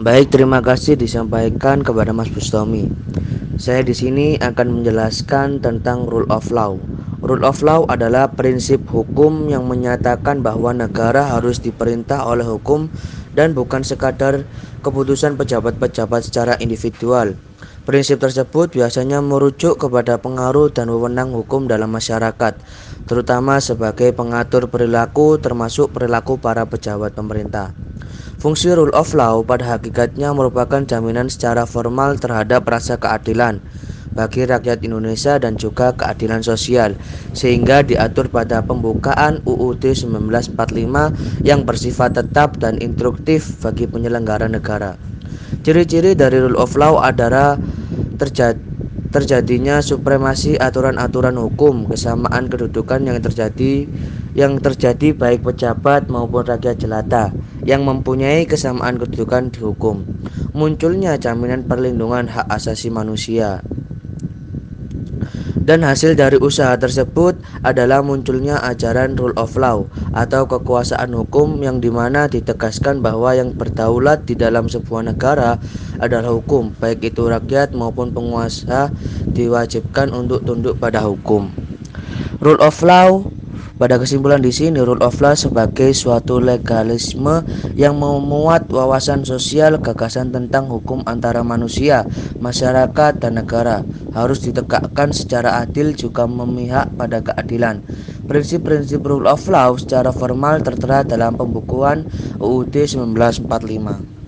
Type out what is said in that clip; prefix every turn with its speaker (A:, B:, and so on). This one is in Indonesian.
A: Baik, terima kasih disampaikan kepada Mas Bustomi. Saya di sini akan menjelaskan tentang rule of law. Rule of law adalah prinsip hukum yang menyatakan bahwa negara harus diperintah oleh hukum dan bukan sekadar keputusan pejabat-pejabat secara individual. Prinsip tersebut biasanya merujuk kepada pengaruh dan wewenang hukum dalam masyarakat, terutama sebagai pengatur perilaku termasuk perilaku para pejabat pemerintah. Fungsi rule of law pada hakikatnya merupakan jaminan secara formal terhadap rasa keadilan bagi rakyat Indonesia dan juga keadilan sosial sehingga diatur pada pembukaan UUD 1945 yang bersifat tetap dan instruktif bagi penyelenggara negara. Ciri-ciri dari rule of law adalah terjadi terjadinya supremasi aturan-aturan hukum, kesamaan kedudukan yang terjadi yang terjadi baik pejabat maupun rakyat jelata yang mempunyai kesamaan kedudukan di hukum. Munculnya jaminan perlindungan hak asasi manusia. Dan hasil dari usaha tersebut adalah munculnya ajaran rule of law atau kekuasaan hukum yang di mana ditegaskan bahwa yang berdaulat di dalam sebuah negara adalah hukum, baik itu rakyat maupun penguasa diwajibkan untuk tunduk pada hukum. Rule of law pada kesimpulan di sini, rule of law sebagai suatu legalisme yang memuat wawasan sosial gagasan tentang hukum antara manusia, masyarakat, dan negara harus ditegakkan secara adil juga memihak pada keadilan. Prinsip-prinsip rule of law secara formal tertera dalam pembukuan UUD 1945.